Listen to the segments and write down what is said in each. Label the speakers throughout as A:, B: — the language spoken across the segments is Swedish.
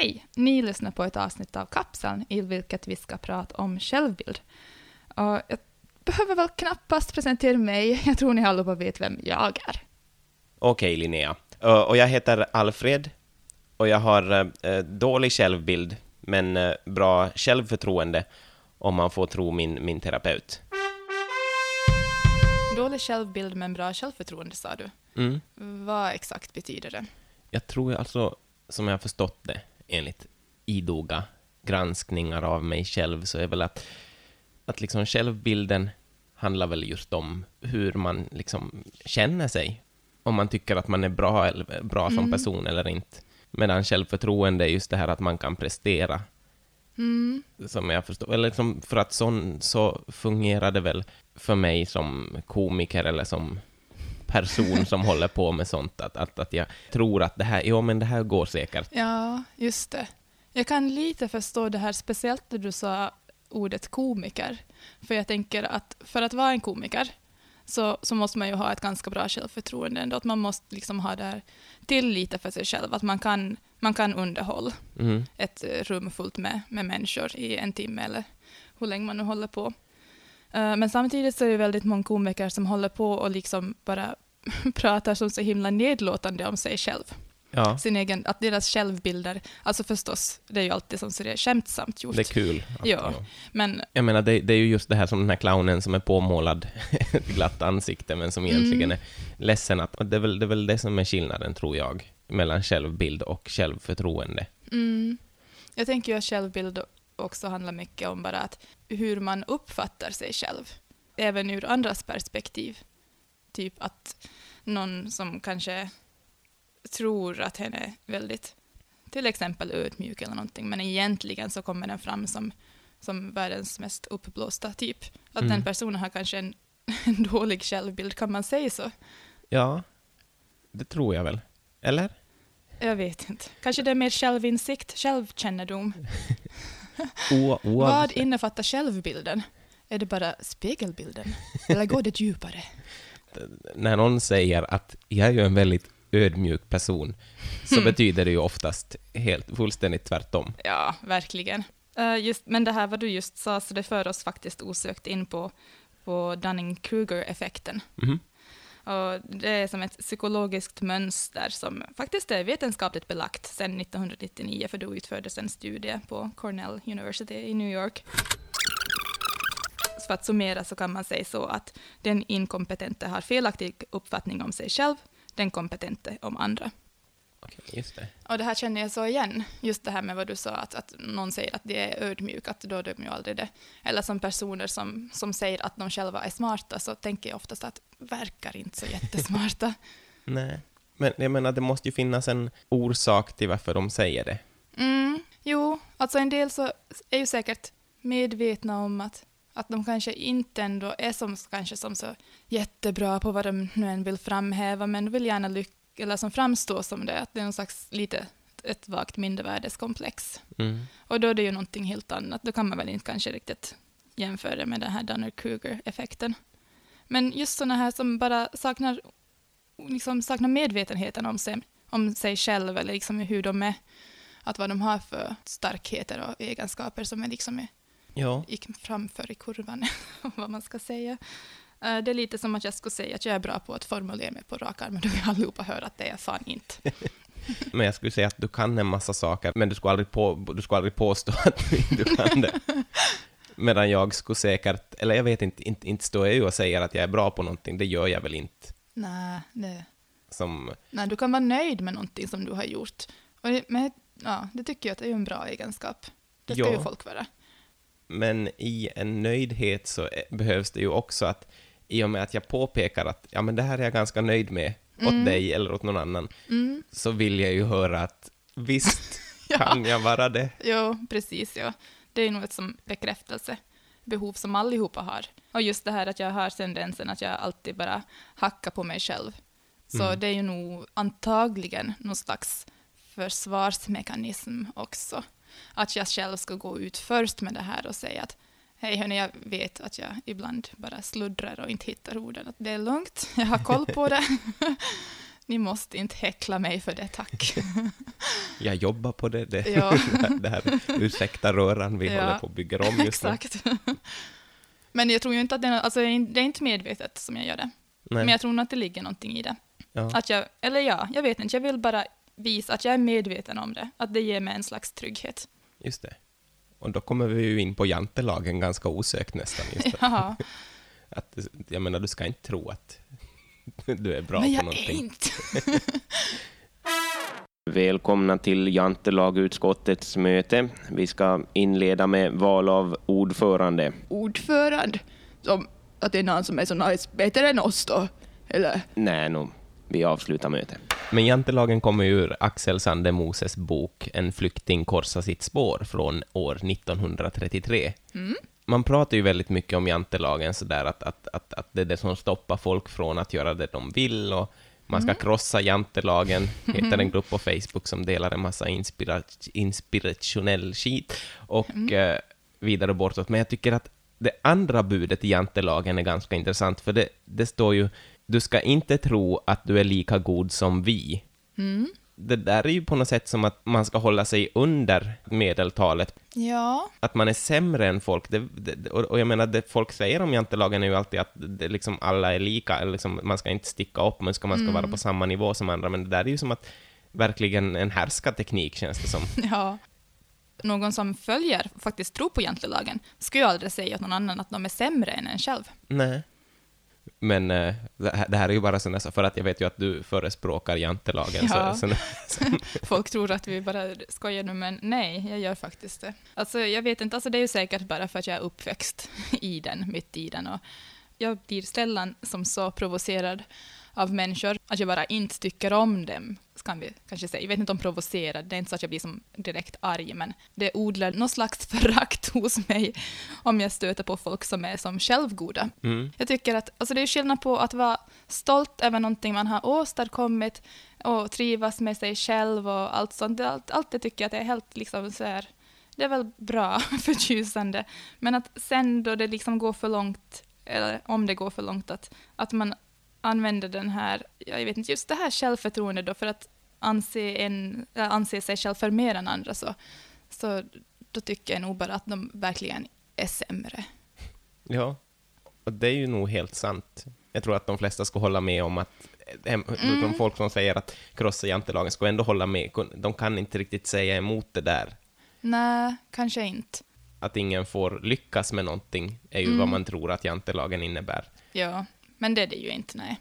A: Hej! Ni lyssnar på ett avsnitt av Kapseln i vilket vi ska prata om självbild. Och jag behöver väl knappast presentera mig, jag tror ni allihopa vet vem jag är.
B: Okej, Linnea. Ö, Och jag heter Alfred, och jag har eh, dålig självbild, men eh, bra självförtroende, om man får tro min, min terapeut.
A: Dålig självbild men bra självförtroende sa du.
B: Mm.
A: Vad exakt betyder det?
B: Jag tror alltså, som jag har förstått det, enligt idoga granskningar av mig själv, så är väl att, att liksom självbilden handlar väl just om hur man liksom känner sig. Om man tycker att man är bra, eller, bra som
A: Mm.
B: person eller inte. Medan självförtroende är just det här att man kan prestera.
A: Mm.
B: Som jag förstår, eller liksom för att sån, så fungerar det väl för mig som komiker eller som person som håller på med sånt, att, att, att jag tror att det här, jo men det här går säkert.
A: Ja, just det. Jag kan lite förstå det här, speciellt när du sa ordet komiker. För jag tänker att för att vara en komiker så, så måste man ju ha ett ganska bra självförtroende ändå. Att man måste liksom ha det här tilliten för sig själv, att man kan, man kan underhålla
B: Mm.
A: ett rum fullt med, med människor i en timme eller hur länge man nu håller på. Eh, Men samtidigt så är det väldigt många komiker som håller på och liksom bara pratar som så himla nedlåtande om sig själv
B: Ja,
A: sin egen, att deras självbilder, alltså förstås, det är ju alltid som så det är skämtsamt gjort.
B: det är kul. Att,
A: Ja. Men
B: Jag menar, det, det är ju just det här som den här clownen som är påmålad ett glatt ansikte, men som egentligen
A: Mm.
B: är ledsen. Att, det, är väl, det är väl det som är skillnaden, tror jag, mellan självbild och självförtroende.
A: mm, jag tänker ju att självbild också handlar mycket om bara att hur man uppfattar sig själv, även ur andras perspektiv. Typ att någon som kanske tror att hen är väldigt, till exempel ödmjuk eller någonting, men egentligen så kommer den fram som, som världens mest uppblåsta typ. Att
B: Mm.
A: den personen har kanske en, en dålig självbild, kan man säga så?
B: Ja, det tror jag väl. Eller?
A: Jag vet inte. Kanske det är mer självinsikt, självkännedom. Vad innefattar självbilden? Är det bara spegelbilden? Eller går det djupare?
B: när någon säger att jag är ju en väldigt ödmjuk person, så
A: Hmm.
B: betyder det ju oftast helt fullständigt tvärtom.
A: Ja, verkligen. Eh, just, men det här vad du just sa, så det för oss faktiskt osökt in på, på Dunning-Kruger-effekten.
B: Mhm.
A: Och det är som ett psykologiskt mönster som faktiskt är vetenskapligt belagt sedan 1999, för då utfördes en studie på Cornell University i New York. Så för att summera så kan man säga så att den inkompetente har felaktig uppfattning om sig själv, den kompetente om andra.
B: Okej, det.
A: Och det här känner jag så igen, just det här med vad du sa, att, att någon säger att de är ödmjuka, att då är de ju aldrig det. Eller som personer som, som säger att de själva är smarta, så tänker jag oftast att verkar inte så jättesmarta.
B: Nej. Men jag menar, det måste ju finnas en orsak till varför de säger det.
A: Mm, jo, alltså en del så är ju säkert medvetna om att, att de kanske inte ändå är som, kanske som så jättebra på vad de nu än vill framhäva, men vill gärna lyck eller som framstå som det, att det är någon slags lite ett vagt mindervärdeskomplex.
B: Mm.
A: Och då är det ju någonting helt annat. Då kan man väl inte kanske riktigt jämföra med den här Dunner-Kruger-effekten. Men just sådana här som bara saknar, liksom saknar medvetenheten om sig, om sig själv eller liksom hur de är, att vad de har för starkheter och egenskaper som är liksom är,
B: Ja.
A: gick framför i kurvan, vad man ska säga. Eh, Det är lite som att jag skulle säga att jag är bra på att formulera mig på rak arm, men då vill allihopa höra att det är jag fan inte.
B: Men jag skulle säga att du kan en massa saker, men du skulle aldrig, på, du skulle aldrig påstå att du kan det. Medan jag skulle säkert, eller jag vet inte, inte, inte står jag ju och säger att jag är bra på någonting, det gör jag väl inte.
A: Nej, det,
B: Som,
A: Nej, du kan vara nöjd med någonting som du har gjort. Och det, men, ja, det tycker jag att är en bra egenskap. Det ska
B: Ja.
A: ju folk vara.
B: men i en nöjdhet så är- behövs det ju också att i och med att jag påpekar att ja, men det här är jag ganska nöjd med åt
A: Mm.
B: dig eller åt någon annan,
A: Mm.
B: så vill jag ju höra att visst
A: Ja.
B: kan jag vara det.
A: Jo, precis. Ja. Det är nog ett som bekräftelsebehov som allihopa har. Och just det här att jag har tendensen att jag alltid bara hackar på mig själv. Så
B: Mm.
A: det är ju nog antagligen någon slags försvarsmekanism också. Att jag själv ska gå ut först med det här och säga att hej hörni, jag vet att jag ibland bara sluddrar och inte hittar orden. Att det är lugnt, jag har koll på det. Ni måste inte häckla mig för det, tack.
B: Jag jobbar på det. det,
A: Ja.
B: det här, ursäkta röran, vi
A: Ja.
B: håller på att bygga om just nu.
A: Exakt. Men jag tror ju inte att det är, alltså, det är inte medvetet som jag gör det.
B: Nej.
A: Men jag tror nog att det ligger någonting i det.
B: ja.
A: Att jag, eller ja, jag vet inte, jag vill bara visa att jag är medveten om det. Att det ger mig en slags trygghet.
B: Just det. Och då kommer vi ju in på jantelagen ganska osökt nästan. Just.
A: Ja,
B: Att, jag menar, du ska inte tro att du är bra
A: men
B: på
A: jag är
B: någonting.
A: inte.
B: Välkomna till jantelagutskottets möte. Vi ska inleda med val av ordförande.
A: Ordförande, som att det är någon som är så nice, bättre än oss då, eller?
B: Nej, no, vi avslutar mötet. Men jantelagen kommer ur Axel Sande Moses bok En flykting korsar sitt spår från år 1933. Man pratar ju väldigt mycket om jantelagen sådär att, att, att, att det är det som stoppar folk från att göra det de vill och man ska krossa jantelagen, heter en grupp på Facebook som delar en massa inspira inspirationell skit och eh, vidare bortåt. Men jag tycker att det andra budet i jantelagen är ganska intressant, för det, det står ju du ska inte tro att du är lika god som vi. Det där är ju på något sätt som att man ska hålla sig under medeltalet,
A: Ja,
B: att man är sämre än folk. Det, det, och, jag menar, det folk säger om jantelagen är ju alltid att det, liksom alla är lika, eller liksom, man ska inte sticka upp, men ska, man ska vara på samma nivå som andra, men det där är ju som att verkligen en härskarteknik, känns det som.
A: ja. Någon som följer, faktiskt tror på jantelagen, skulle ju aldrig säga åt någon annan att de är sämre än en själv.
B: Nej. Men eh, det, här, är ju bara sådär, så för att jag vet ju att du förespråkar jantelagen,
A: Ja.
B: så, så, så,
A: Folk tror att vi bara skojar nu, men nej, jag gör faktiskt det. Alltså, jag vet inte, alltså det är ju säkert bara för att jag är uppväxt i den, mitt i den. Och jag blir sällan som så provocerad av människor att jag bara inte tycker om dem, kan vi kanske säga. Jag vet inte om provocerad, det är inte så att jag blir som direkt arg, men det odlar någon slags förakt hos mig om jag stöter på folk som är som självgoda.
B: mm.
A: Jag tycker att alltså det är skillnad på att vara stolt över någonting man har åstadkommit och trivas med sig själv och allt sånt. Allt, allt det tycker jag att det är helt liksom så här, det är väl bra, förtjusande. Men att sen då det liksom går för långt, eller om det går för långt, att, att man använder den här, jag vet inte, just det här självförtroendet då för att anse, en, äh, anse sig själv för mer än andra så, så då tycker jag nog bara att de verkligen är sämre.
B: Ja, och det är ju nog helt sant. Jag tror att de flesta ska hålla med om att em, de folk som säger att krossa jantelagen ska ändå hålla med. De kan inte riktigt säga emot det där.
A: Nej, kanske inte.
B: Att ingen får lyckas med någonting är ju vad man tror att jantelagen innebär.
A: Ja, men det är det ju inte, nej.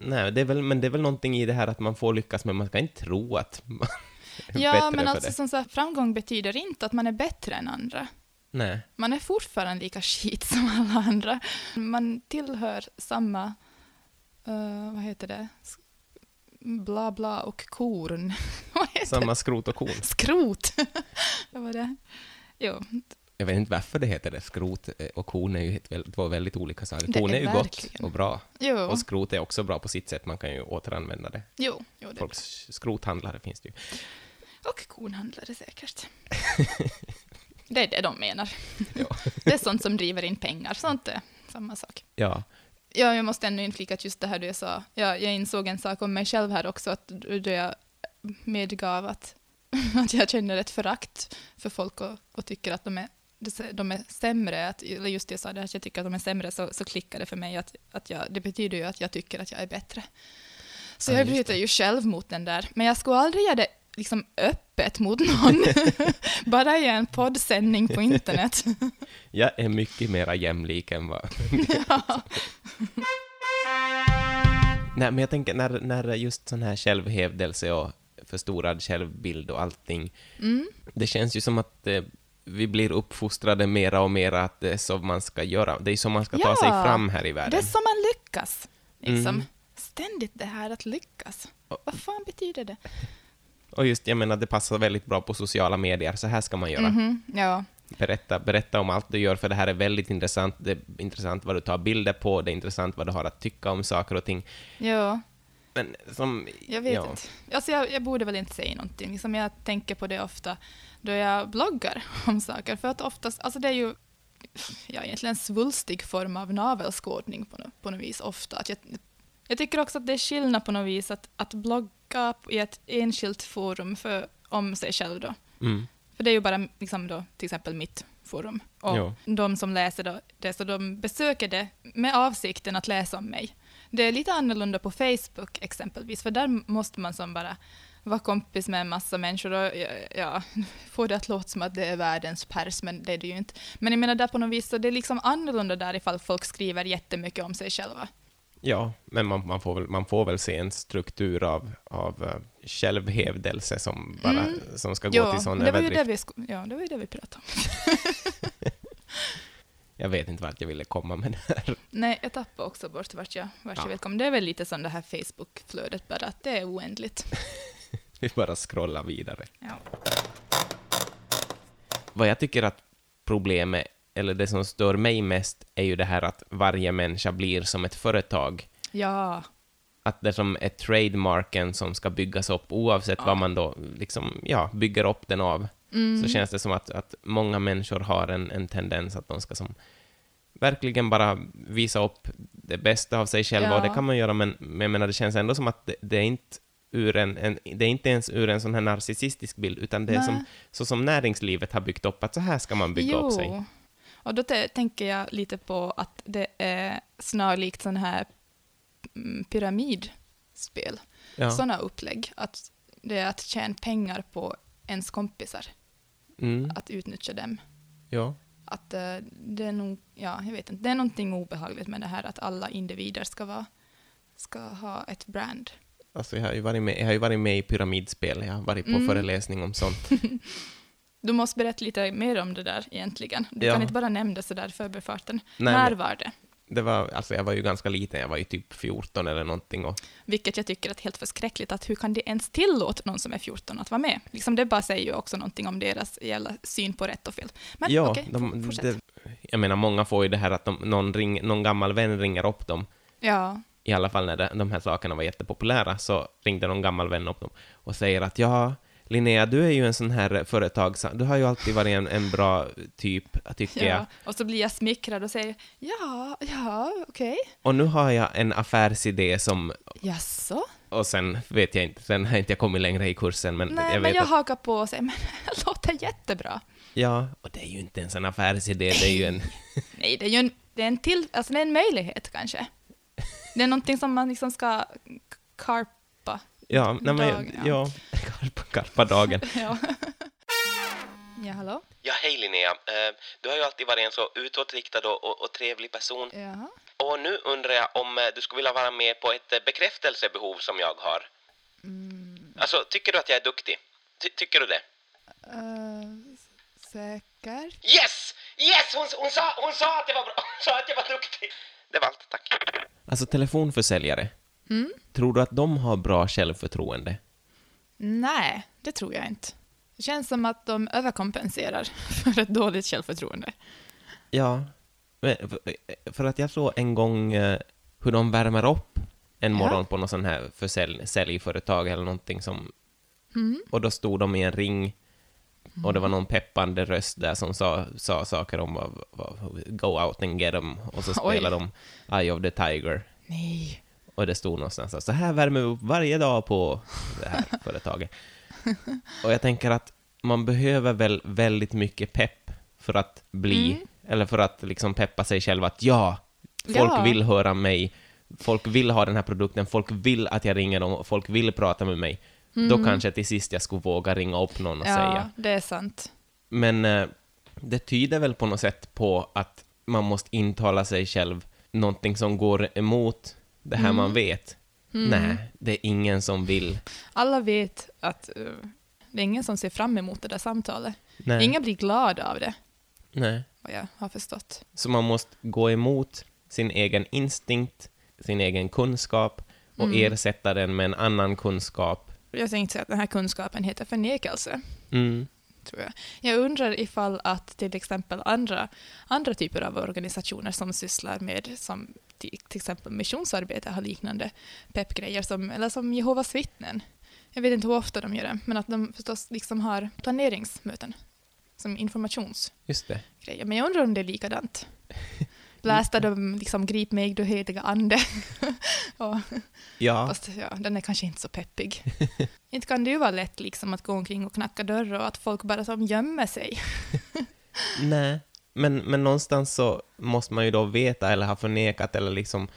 B: Nej, det är väl, men det är väl någonting i det här att man får lyckas, men man ska inte tro att man är
A: Ja,
B: bättre
A: men
B: för
A: alltså som sagt, framgång betyder inte att man är bättre än andra.
B: Nej.
A: Man är fortfarande lika skit som alla andra. Man tillhör samma, eh, vad heter det, bla bla och korn.
B: Samma skrot och korn.
A: Skrot. vad var det? Jo,
B: Jag vet inte varför det heter det. Skrot eh, och korn är ju två väldigt olika saker.
A: Det
B: Korn
A: är
B: ju gott och bra.
A: jo,
B: Och skrot är också bra på sitt sätt. Man kan ju återanvända det.
A: jo, jo det.
B: Folks skrothandlare finns det ju.
A: Och kornhandlare säkert. det är det de menar. Det är sånt som driver in pengar, sånt är samma sak.
B: Ja.
A: Ja, jag måste ändå inflika att just det här du sa. Ja, jag insåg en sak om mig själv här också, att då jag medgav att, att jag känner ett förakt för folk och, och tycker att de är, de är sämre, att, eller just det jag sa, det här, att jag tycker att de är sämre, så, så klickar det för mig att, att jag, det betyder ju att jag tycker att jag är bättre. Så
B: Ja,
A: jag bryter ju själv mot den där, men jag skulle aldrig göra det liksom öppet mot någon, bara i en poddsändning på internet.
B: Jag är mycket mera jämlik än vad... Nej, men jag tänker när, när just sån här självhävdelse och förstorad självbild och allting,
A: Mm.
B: det känns ju som att eh, vi blir uppfostrade mera och mera att det är så man ska göra. Det är så man ska ta
A: Ja,
B: sig fram här i
A: Det
B: världen.
A: är så man lyckas. Liksom.
B: Mm.
A: Ständigt det här att lyckas. Vad fan betyder det?
B: Och just, jag menar, det passar väldigt bra på sociala medier. Så här ska man göra.
A: Mhm, Ja.
B: Berätta, berätta om allt du gör, för det här är väldigt intressant. Det är intressant vad du tar bilder på, det är intressant vad du har att tycka om saker och ting.
A: ja,
B: Men som...
A: jag vet
B: ja.
A: inte. Alltså jag, jag borde väl inte säga någonting. Liksom jag tänker på det ofta då jag bloggar om saker. För att oftast, alltså det är ju ja, egentligen en svulstig form av navelskådning på, på något vis ofta. Att jag Jag tycker också att det är skillnad på något vis att, att blogga i ett enskilt forum för, om sig själv då.
B: Mm.
A: För det är ju bara liksom då, till exempel mitt forum. Och
B: Jo.
A: de som läser då, det, så de besöker det med avsikten att läsa om mig. Det är lite annorlunda på Facebook exempelvis, för där måste man som bara vara kompis med en massa människor och ja, ja, få det att låta som att det är världens pers, men det är det ju inte. Men jag menar där på något vis, så det är liksom annorlunda där ifall folk skriver jättemycket om sig själva.
B: Ja, men man, man, får väl, man får väl se en struktur av, av uh, självhävdelse som, bara,
A: Mm.
B: som ska gå
A: Ja,
B: till sån
A: var, ju
B: överdrift.
A: det, vi, ja, det var ju det vi pratade om.
B: Jag vet inte vart jag ville komma med det här.
A: Nej, jag tappade också bort vart jag, vart
B: Ja.
A: jag vill komma. Det är väl lite som det här Facebook-flödet bara, att det är oändligt.
B: Vi bara scrollar vidare.
A: Ja.
B: Vad jag tycker att problemet, eller det som stör mig mest, är ju det här att varje människa blir som ett företag.
A: ja.
B: Att det som är trademarken som ska byggas upp, oavsett
A: Ja.
B: vad man då liksom, ja, bygger upp den av,
A: Mm.
B: så känns det som att, att många människor har en, en tendens att de ska som verkligen bara visa upp det bästa av sig själva,
A: Ja.
B: och det kan man göra, men, men jag menar, det känns ändå som att det, det är inte ur en, en, det är inte ens ur en sån här narcissistisk bild, utan det är
A: Nej.
B: som, så som näringslivet har byggt upp, att så här ska man bygga upp sig.
A: Och då tänker jag lite på att det är snarlikt sån här mm, pyramidspel.
B: Ja.
A: Sådana upplägg. Att det är att tjäna pengar på ens kompisar.
B: Mm,
A: Att utnyttja dem.
B: ja.
A: Att eh, det är nog, ja, jag vet inte, det är någonting obehagligt med det här att alla individer ska vara, ska ha ett brand.
B: Alltså jag har ju varit med, jag har ju varit med i pyramidspel, jag har varit på
A: Mm.
B: föreläsning om sånt.
A: Du måste berätta lite mer om det där egentligen. Du
B: Ja.
A: kan inte bara nämna det sådär förbifarten. När var det?
B: Det var, alltså jag var ju ganska liten, jag var ju typ 14 eller någonting och
A: Vilket jag tycker är helt förskräckligt, att hur kan det ens tillåta någon som är 14 att vara med? Liksom det bara säger ju också någonting om deras jävla syn på rätt och fel. Men
B: ja,
A: okej,
B: de,
A: fortsätt.
B: det, jag menar många får ju det här att de, någon, ring, någon gammal vän ringer upp dem,
A: Ja,
B: i alla fall när det, de här sakerna var jättepopulära, så ringde någon gammal vän upp dem och säger att ja, Linnea, du är ju en sån här företagsam, du har ju alltid varit en, en bra typ, tycker jag.
A: ja. Och så blir jag smickrad och säger ja, ja, okej.
B: Och nu har jag en affärsidé som,
A: Jaså?
B: och sen vet jag inte, sen har inte jag kommit längre i kursen, men
A: Nej,
B: jag
A: men
B: vet
A: jag
B: att,
A: hakar på och säger men det låter jättebra.
B: ja, och det är ju inte ens en affärsidé, det är ju en,
A: Nej, det är ju en, det är en, till, alltså det är en möjlighet kanske. Det är någonting som man liksom ska karpa.
B: ja, nej, men,
A: ja.
B: ja, karpa, karpa dagen.
A: Ja. ja, hallå?
B: Ja, hej Linnea. Eh, Du har ju alltid varit en så utåtriktad och, och, och trevlig person.
A: Jaha.
B: Och nu undrar jag om eh, du skulle vilja vara med på ett eh, bekräftelsebehov som jag har. Alltså, tycker du att jag är duktig? Ty- tycker du det?
A: Uh, säker?
B: Yes! Yes! Hon, hon, sa, hon sa att det var bra. Hon sa att jag var duktig. Det var allt, tack. Alltså, telefonförsäljare.
A: Mm?
B: Tror du att de har bra självförtroende?
A: Nej, det tror jag inte. Det känns som att de överkompenserar för ett dåligt självförtroende.
B: Ja, men för- för att jag såg en gång eh, hur de värmer upp en
A: Ja.
B: morgon på någon sån här försälj, säljföretag eller någonting som...
A: Mm.
B: Och då stod de i en ring och det var någon peppande röst där som sa, sa saker om vad, vad, go out and get 'em och så
A: Oj.
B: spelade de Eye of the Tiger
A: Nej.
B: Och det stod någonstans att så här värmer vi upp varje dag på det här företaget. Och jag tänker att man behöver väl väldigt mycket pepp för att bli,
A: Mm.
B: eller för att liksom peppa sig själv att ja, folk
A: Ja.
B: vill höra mig, folk vill ha den här produkten, folk vill att jag ringer dem, folk vill prata med mig. Då kanske till sist jag skulle våga ringa upp någon och
A: Mm. Ja,
B: säga.
A: det är sant.
B: Men eh, det tyder väl på något sätt på att man måste intala sig själv någonting som går emot det här man vet. Nej, det är ingen som vill.
A: Alla vet att uh, det är ingen som ser fram emot det där samtalet.
B: Nej.
A: Ingen blir glad av det,
B: Nej.
A: vad jag har förstått.
B: Så man måste gå emot sin egen instinkt, sin egen kunskap och
A: Mm.
B: ersätta den med en annan kunskap.
A: Jag tänkte säga att den här kunskapen heter förnekelse.
B: Mm.
A: Tror jag. Jag undrar ifall att till exempel andra, andra typer av organisationer som sysslar med som till, till exempel missionsarbete har liknande peppgrejer som, eller som Jehovas vittnen. Jag vet inte hur ofta de gör det, men att de förstås liksom har planeringsmöten som informationsgrejer. Men jag undrar om det är likadant. blästa dem liksom grip mig du heliga ande. och,
B: Ja,
A: Fast ja, den är kanske inte så peppig. inte kan det ju vara lätt liksom att gå omkring och knacka dörr och att folk bara som gömmer sig.
B: nej. Men, men någonstans så måste man ju då veta eller ha förnekat eller liksom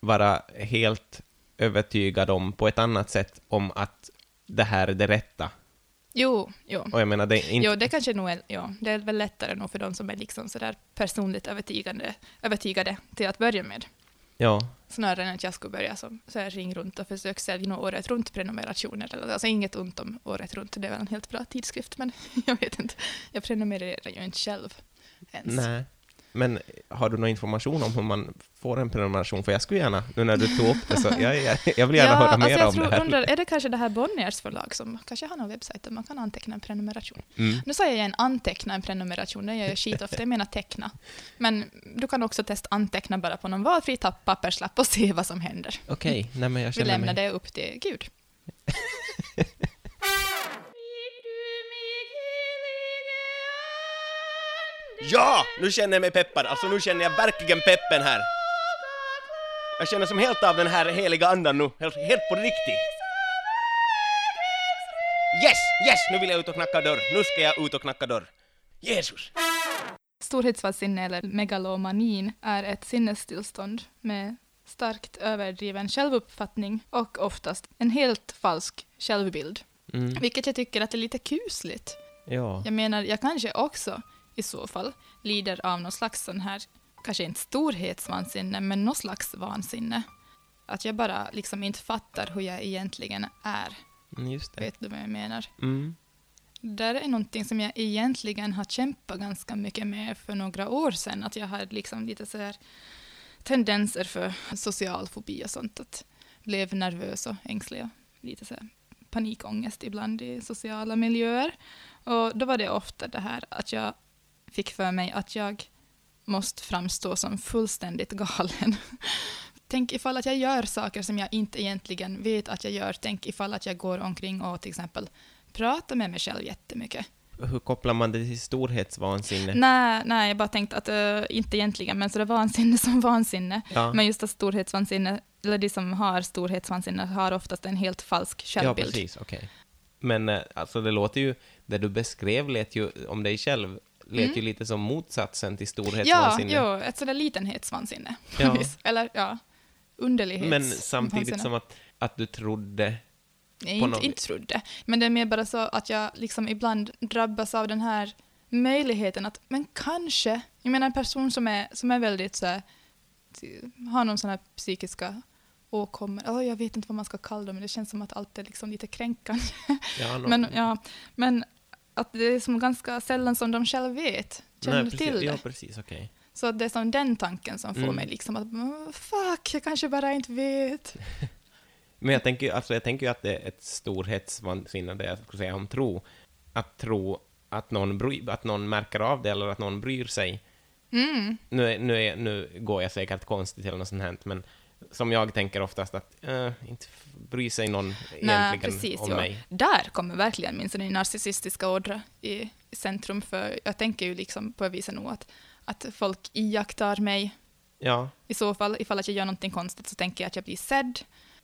B: vara helt övertygad om på ett annat sätt om att det här är det rätta.
A: Jo, jo.
B: Och jag menar, det inte...
A: Jo, det kanske nog är, ja, det är väl lättare nog för de som är liksom sådär personligt övertygande, övertygade till att börja med.
B: Ja,
A: Snarare än att jag skulle börja som, så här, ring runt och försöka sälja några året runt-prenumerationer. Alltså inget ont om året runt, det är väl en helt bra tidskrift, men jag vet inte. Jag prenumererar ju inte själv ens.
B: nej. Men har du någon information om hur man får en prenumeration? För jag skulle gärna, nu när du tog upp det, så jag, jag, vill gärna höra mer
A: alltså jag
B: om
A: tror,
B: det här.
A: undrar, är det kanske det här Bonniers förlag som kanske har någon webbsajt där man kan anteckna en prenumeration?
B: Mm.
A: Nu sa jag igen anteckna en prenumeration, det gör jag skitofta, jag menar teckna. Men du kan också testa anteckna bara på någon valfri papperslapp och se vad som händer.
B: Okej, nej men jag
A: Vi
B: känner
A: lämnar
B: mig...
A: det upp till Gud.
B: Ja! Nu känner jag mig peppad, alltså nu känner jag verkligen peppen här. Jag känner som helt av den här heliga andan nu, helt, helt på riktigt. Yes, yes, nu vill jag ut och knacka dörr. Nu ska jag ut och knacka dörr. Jesus!
A: Storhetsvansinne eller megalomanin är ett sinnestillstånd med starkt överdriven självuppfattning och oftast en helt falsk självbild.
B: Mm.
A: Vilket jag tycker att är lite kusligt.
B: Ja.
A: Jag menar, jag kanske också i så fall lider av någon slags sån här, kanske inte storhetsvansinne, men någon slags vansinne. Att jag bara liksom inte fattar hur jag egentligen är.
B: Mm, Just det.
A: Vet du vad jag menar?
B: Mm.
A: Det där är någonting som jag egentligen har kämpat ganska mycket med för några år sedan. Att jag har liksom lite så här tendenser för social fobi och sånt. Att blev nervös och ängslig och lite så här panikångest ibland i sociala miljöer. Och då var det ofta det här att jag fick för mig att jag måste framstå som fullständigt galen. Tänk ifall att jag gör saker som jag inte egentligen vet att jag gör. Tänk ifall att jag går omkring och till exempel pratar med mig själv jättemycket.
B: Hur kopplar man det till storhetsvansinne?
A: Nej, nej, jag bara tänkte att uh, inte egentligen, men så det vansinne som vansinne.
B: Ja.
A: Men just att storhetsvansinne, eller de som har storhetsvansinne har oftast en helt falsk
B: Ja,
A: självbild.
B: precis, okej. Men eh, alltså det låter ju, det du beskrev lät ju om dig själv, lät
A: Mm.
B: ju lite som motsatsen till
A: Ja,
B: storhetsvansinne.
A: jo, ett sådär litenhetsvansinne.
B: Ja.
A: eller ja, underlighets...
B: Men samtidigt
A: vansinne.
B: som att, att du trodde...
A: Nej, inte,
B: något
A: inte trodde. Men det är mer bara så att jag liksom ibland drabbas av den här möjligheten att, men kanske, jag menar en person som är, som är väldigt så här, har någon sån här psykiska åkommor, oh, jag vet inte vad man ska kalla dem, men det känns som att allt är liksom lite kränkande.
B: Ja,
A: Men, ja, men att det är som ganska sällan som de själv vet, känner
B: Nej, precis,
A: till det.
B: Ja, precis, okej.
A: Så det är som den tanken som får
B: Mm.
A: mig liksom att, "Mm, fuck, jag kanske bara inte vet.
B: Men jag tänker, alltså, jag tänker ju att det är ett storhetsvansinne, det jag skulle säga om tro. Att tro att någon, bry, att någon märker av det eller att någon bryr sig.
A: Mm.
B: Nu, nu, är, nu går jag säkert konstigt eller något sånt här, men som jag tänker oftast att äh, inte bryr sig någon
A: Nej,
B: egentligen
A: precis.
B: om
A: Ja.
B: mig.
A: Där kommer verkligen min sån narcissistiska ådra i, centrum, för jag tänker ju liksom på ett vis nog att, att folk iakttar mig.
B: Ja,
A: I så fall, ifall att jag gör någonting konstigt så tänker jag att jag blir sedd.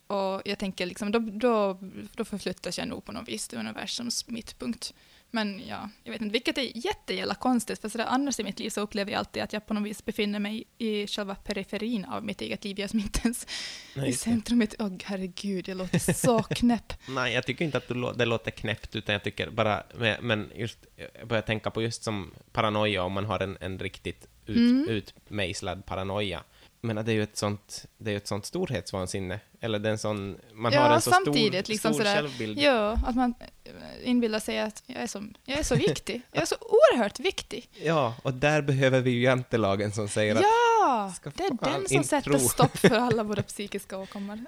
A: Och jag tänker liksom, då, då, då förflyttas jag nog på något vis till universums mittpunkt. Men ja, jag vet inte, vilket är jättejävla konstigt, för sådär annars i mitt liv så upplever jag alltid att jag på något vis befinner mig i själva periferin av mitt eget liv. Jag är som inte ens
B: nej,
A: i centrumet. Åh herregud, jag låter så knäpp.
B: Nej, jag tycker inte att lå- det låter knäppt, utan jag tycker bara, men just, jag börjar tänka på just som paranoia, om man har en, en riktigt ut,
A: Mm.
B: utmejslad paranoia. Men det är ju ett sånt, det är ett sånt storhetsvansinne, eller det är en sån, man
A: Ja,
B: har en så
A: samtidigt
B: stor,
A: liksom
B: stor
A: sådär,
B: självbild.
A: Ja, att man eh, inbillar sig att jag är, så, jag är så viktig. Jag är så oerhört viktig.
B: Ja, och där behöver vi ju jantelagen som säger att
A: Ja! Det är den som sätter
B: tro.
A: stopp för alla våra psykiska åkommor.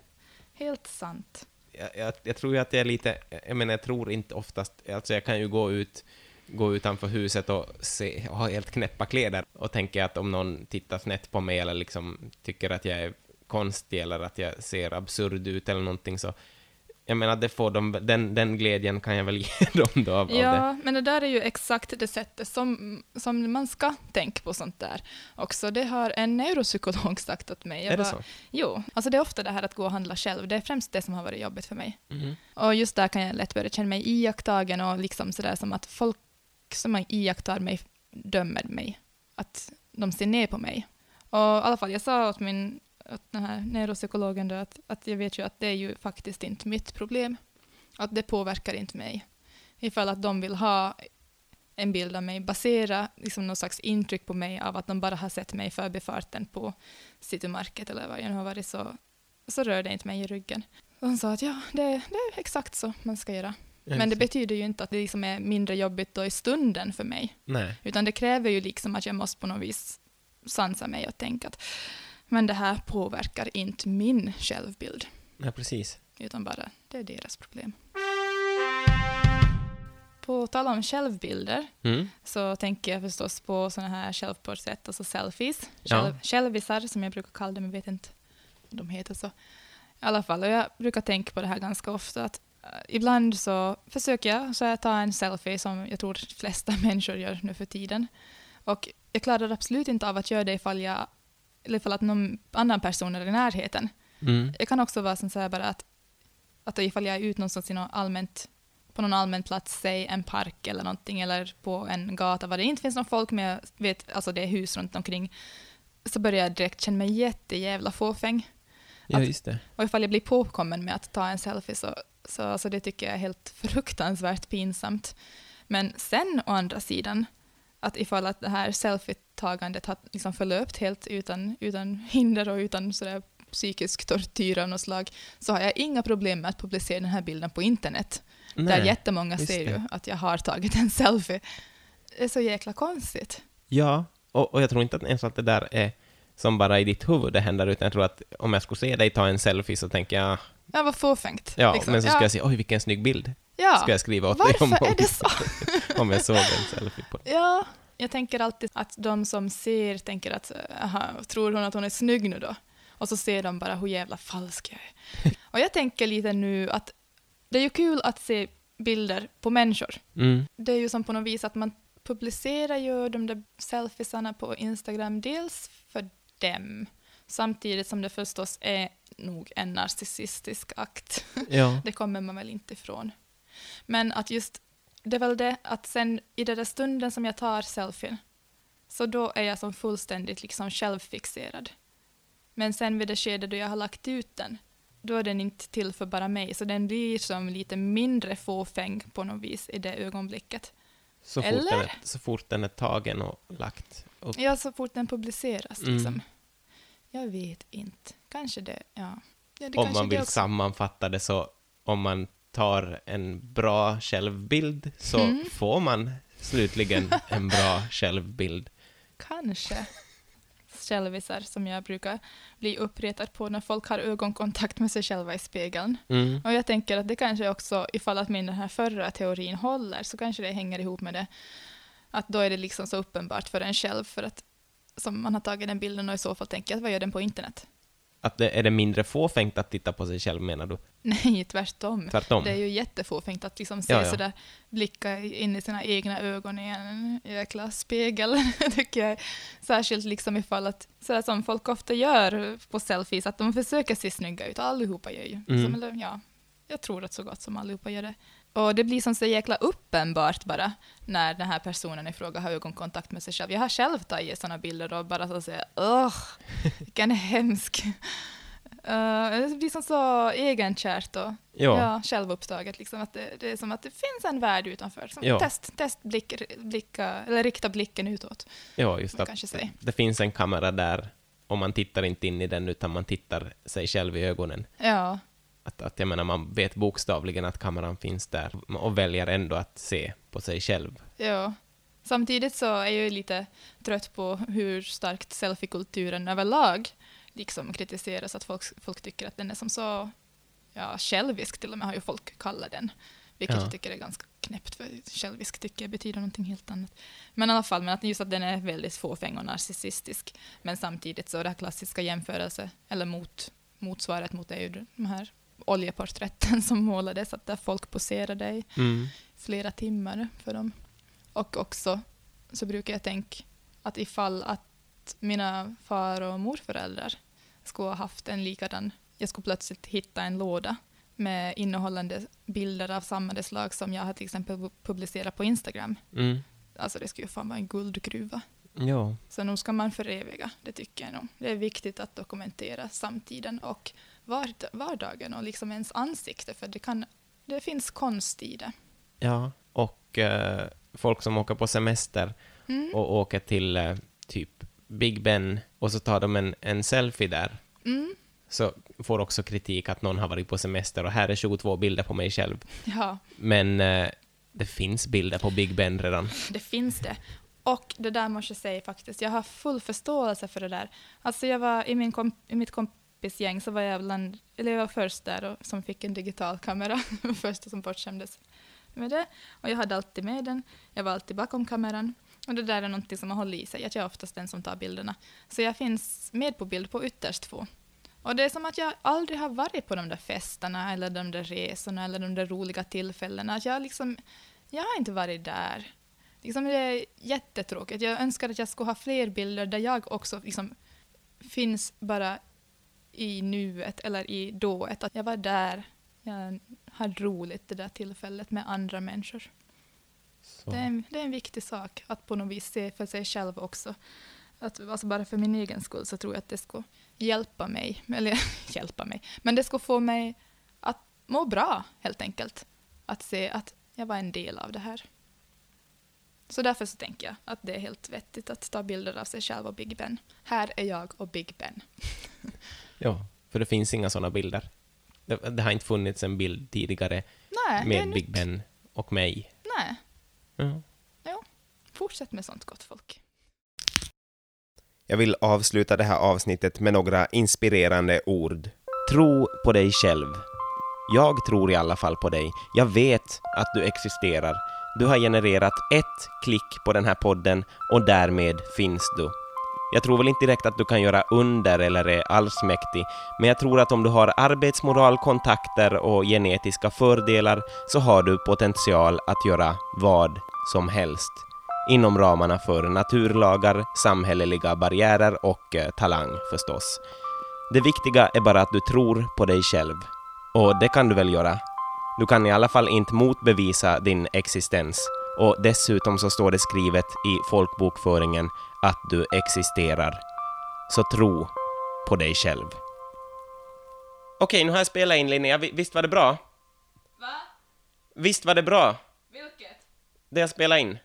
A: Helt sant.
B: jag, jag, jag tror ju att jag är lite, jag menar jag tror inte oftast, alltså jag kan ju gå ut, gå utanför huset och se, och ha helt knäppa kläder och tänka att om någon tittar snett på mig eller liksom tycker att jag är konstig eller att jag ser absurd ut eller någonting så jag menar, det får de, den, den glädjen kan jag väl ge dem då av, av det.
A: Ja, men det där är ju exakt det sättet som, som man ska tänka på sånt där också. Det har en neuropsykolog sagt åt mig. Jag
B: Är det
A: bara-
B: så?
A: Jo, alltså det är ofta det här att gå och handla själv. Det är främst det som har varit jobbigt för mig.
B: Mhm.
A: Och just där kan jag lätt börja känna mig iakttagen och liksom sådär som att folk som iakttar mig dömer mig. Att de ser ner på mig. Och i alla fall, jag sa åt min åt den här neuropsykologen då att, att jag vet ju att det är ju faktiskt inte mitt problem. Att det påverkar inte mig. Ifall att de vill ha en bild av mig, basera liksom någon slags intryck på mig av att de bara har sett mig i förbifarten på Citymarket eller vad jag nu har varit så, så rör det inte mig i ryggen. Och hon sa att ja, det, det är exakt så man ska göra.
B: Ja,
A: Men det betyder ju inte att det liksom är mindre jobbigt då i stunden för mig.
B: Nej.
A: Utan det kräver ju liksom att jag måste på något vis sansa mig och tänka att men det här påverkar inte min självbild.
B: Nej, precis.
A: Utan bara, det är deras problem. På tal om självbilder
B: Mm.
A: så tänker jag förstås på sådana här självporträtt, alltså selfies.
B: Ja.
A: Själv, Självisar som jag brukar kalla dem, jag vet inte om de heter så. I alla fall, och jag brukar tänka på det här ganska ofta. att Ibland så försöker jag så jag ta en selfie som jag tror de flesta människor gör nu för tiden. Och jag klarar absolut inte av att göra det ifall, jag, eller ifall att någon annan person är i närheten.
B: Mm.
A: Det kan också vara sånt så här bara att, att ifall jag är ute någonstans i något allmänt, på någon allmän plats, säg en park eller någonting, eller på en gata var det inte finns någon folk, men jag vet, alltså det är hus runt omkring, så börjar jag direkt känna mig jättejävla fåfäng.
B: Ja,
A: Att-
B: just det.
A: Och ifall jag blir påkommen med att ta en selfie så, så alltså det tycker jag är helt fruktansvärt pinsamt. Men sen å andra sidan, att ifall att det här selfie-tagandet har liksom förlöpt helt utan, utan hinder och utan sådär psykisk tortyr av något slag, så har jag inga problem med att publicera den här bilden på internet. Där
B: Nej.
A: jättemånga
B: just
A: ser ju att jag har tagit en selfie. Det är så jäkla konstigt.
B: Ja, och, och jag tror inte att ens att det där är som bara i ditt huvud det händer, utan jag tror att om jag skulle se dig ta en selfie så tänker jag,
A: Ja, vad fåfängt.
B: ja,
A: liksom.
B: men så ska
A: ja,
B: jag säga, oj vilken snygg bild,
A: ja.
B: ska jag skriva åt dig om,
A: Varför
B: om,
A: är det så?
B: om jag såg en selfie på
A: Ja, jag tänker alltid att de som ser tänker att aha, tror hon att hon är snygg nu då? Och så ser de bara hur jävla falsk jag är. Och jag tänker lite nu att det är ju kul att se bilder på människor.
B: Mm.
A: Det är ju som på något vis att man publicerar ju de där selfiesarna på Instagram dels dem, samtidigt som det förstås är nog en narcissistisk akt.
B: Ja.
A: Det kommer man väl inte ifrån. Men att just, det är väl det att sen i den där stunden som jag tar selfien, så då är jag som fullständigt liksom självfixerad. Men sen vid det skede då jag har lagt ut den, då är den inte till för bara mig, så den blir som lite mindre fåfäng på något vis i det ögonblicket.
B: Så, fort
A: Eller?
B: den är, så fort den är tagen och lagt upp.
A: Ja, så fort den publiceras
B: Mm.
A: liksom. Jag vet inte. Kanske det, ja. ja det
B: om
A: kanske
B: man vill
A: också.
B: sammanfatta det så, om man tar en bra självbild så
A: Mm.
B: får man slutligen en bra självbild.
A: Kanske. Självisar som jag brukar bli uppretad på när folk har ögonkontakt med sig själva i spegeln.
B: Mm.
A: Och jag tänker att det kanske också, ifall att min den här förra teorin håller, så kanske det hänger ihop med det. Att då är det liksom så uppenbart för en själv, för att som man har tagit den bilden och i så fall tänker att vad gör den på internet?
B: Att det, är det mindre fåfängt att titta på sig själv, menar du?
A: Nej, tvärtom.
B: Tvärtom?
A: Det är ju jättefåfängt att liksom se
B: Ja, ja.
A: sådär, blicka in i sina egna ögon i en jäkla spegel, tycker jag. Särskilt liksom ifall att, sådär som folk ofta gör på selfies, att de försöker se snygga ut. Allihopa gör ju.
B: Mm.
A: Som, eller, ja, jag tror att så gott som allihopa gör det. Och det blir som så jäkla uppenbart bara när den här personen i fråga har ögonkontakt med sig själv. Jag har själv tagit sådana bilder och bara så att säga, åh, vilken hemsk. Uh, det blir som så egenkärt och
B: Ja.
A: ja, självupptaget. Liksom, att det, det är som att det finns en värld utanför. Som
B: Ja.
A: Test, test blick, blicka, eller rikta blicken utåt.
B: Ja, just
A: säger.
B: det finns en kamera där och man tittar inte in i den utan man tittar sig själv i ögonen.
A: Ja,
B: Att, att jag menar, man vet bokstavligen att kameran finns där och väljer ändå att se på sig själv.
A: ja. Samtidigt så är jag lite trött på hur starkt selfie-kulturen överlag liksom kritiseras. Att folk, folk tycker att den är som så ja, självisk, till och med har ju folk kallat den. Vilket
B: Ja.
A: jag tycker är ganska knäppt, för självisk tycker jag betyder någonting helt annat. Men i alla fall, men att just att den är väldigt fåfäng och narcissistisk. Men samtidigt så det här klassiska jämförelse, eller mot, motsvaret mot det är ju de här oljeporträtten som målades, att där folk poserade i
B: Mm.
A: flera timmar för dem. Och också så brukar jag tänka att ifall att mina far och morföräldrar skulle ha haft en likadan, jag skulle plötsligt hitta en låda med innehållande bilder av samma slag som jag har till exempel publicerat på Instagram.
B: Mm.
A: Alltså det skulle ju fan vara en guldgruva.
B: Ja.
A: Så nog ska man föreviga, det tycker jag nog. Det är viktigt att dokumentera samtiden och vard vardagen och liksom ens ansikte, för det, kan, det finns konst i det.
B: Ja, och eh, folk som åker på semester
A: Mm.
B: och åker till eh, typ Big Ben och så tar de en, en selfie där,
A: Mm.
B: så får också kritik att någon har varit på semester och här är 22 bilder på mig själv.
A: Ja,
B: Men eh, det finns bilder på Big Ben redan.
A: det finns det. Och det där måste jag säga faktiskt, jag har full förståelse för det där. Alltså jag var i, min kom, i mitt kompisgäng så var jag bland, eller jag var först där och, som fick en digital kamera, första som bortskämdes med det. Och jag hade alltid med den, jag var alltid bakom kameran. Och det där är någonting som har hållit i sig, att jag är oftast den som tar bilderna. Så jag finns med på bild på ytterst få. Och det är som att jag aldrig har varit på de där festerna eller de där resorna eller de där roliga tillfällena. Att jag, liksom, jag har inte varit där. Liksom det är jättetråkigt. Jag önskar att jag skulle ha fler bilder där jag också liksom finns bara i nuet eller i dået. Att jag var där, jag hade roligt det där tillfället med andra människor. Det är, en, det är en viktig sak att på något vis se för sig själv också. Att, alltså bara för min egen skull så tror jag att det skulle hjälpa mig, eller hjälpa mig, men det skulle få mig att må bra helt enkelt. Att se att jag var en del av det här. Så därför så tänker jag att det är helt vettigt att ta bilder av sig själv och Big Ben. Här är jag och Big Ben.
B: Ja, för det finns inga sådana bilder. Det, det har inte funnits en bild tidigare
A: Nej,
B: med
A: nytt.
B: Big Ben och mig.
A: Nej,
B: Ja.
A: fortsätt med sånt gott folk.
B: Jag vill avsluta det här avsnittet med några inspirerande ord. Tro på dig själv. Jag tror i alla fall på dig. Jag vet att du existerar. Du har genererat ett klick på den här podden och därmed finns du. Jag tror väl inte direkt att du kan göra under eller är allsmäktig, men jag tror att om du har arbetsmoral, kontakter och genetiska fördelar så har du potential att göra vad som helst inom ramarna för naturlagar, samhälleliga barriärer och eh, talang förstås. Det viktiga är bara att du tror på dig själv. Och det kan du väl göra? Du kan i alla fall inte motbevisa din existens. Och dessutom så står det skrivet i folkbokföringen att du existerar. Så tro på dig själv. Okej, nu har jag spelat in Linnea. Vi- Visst var det bra?
A: Va?
B: Visst var det bra?
A: Vilket?
B: Det jag spelade in?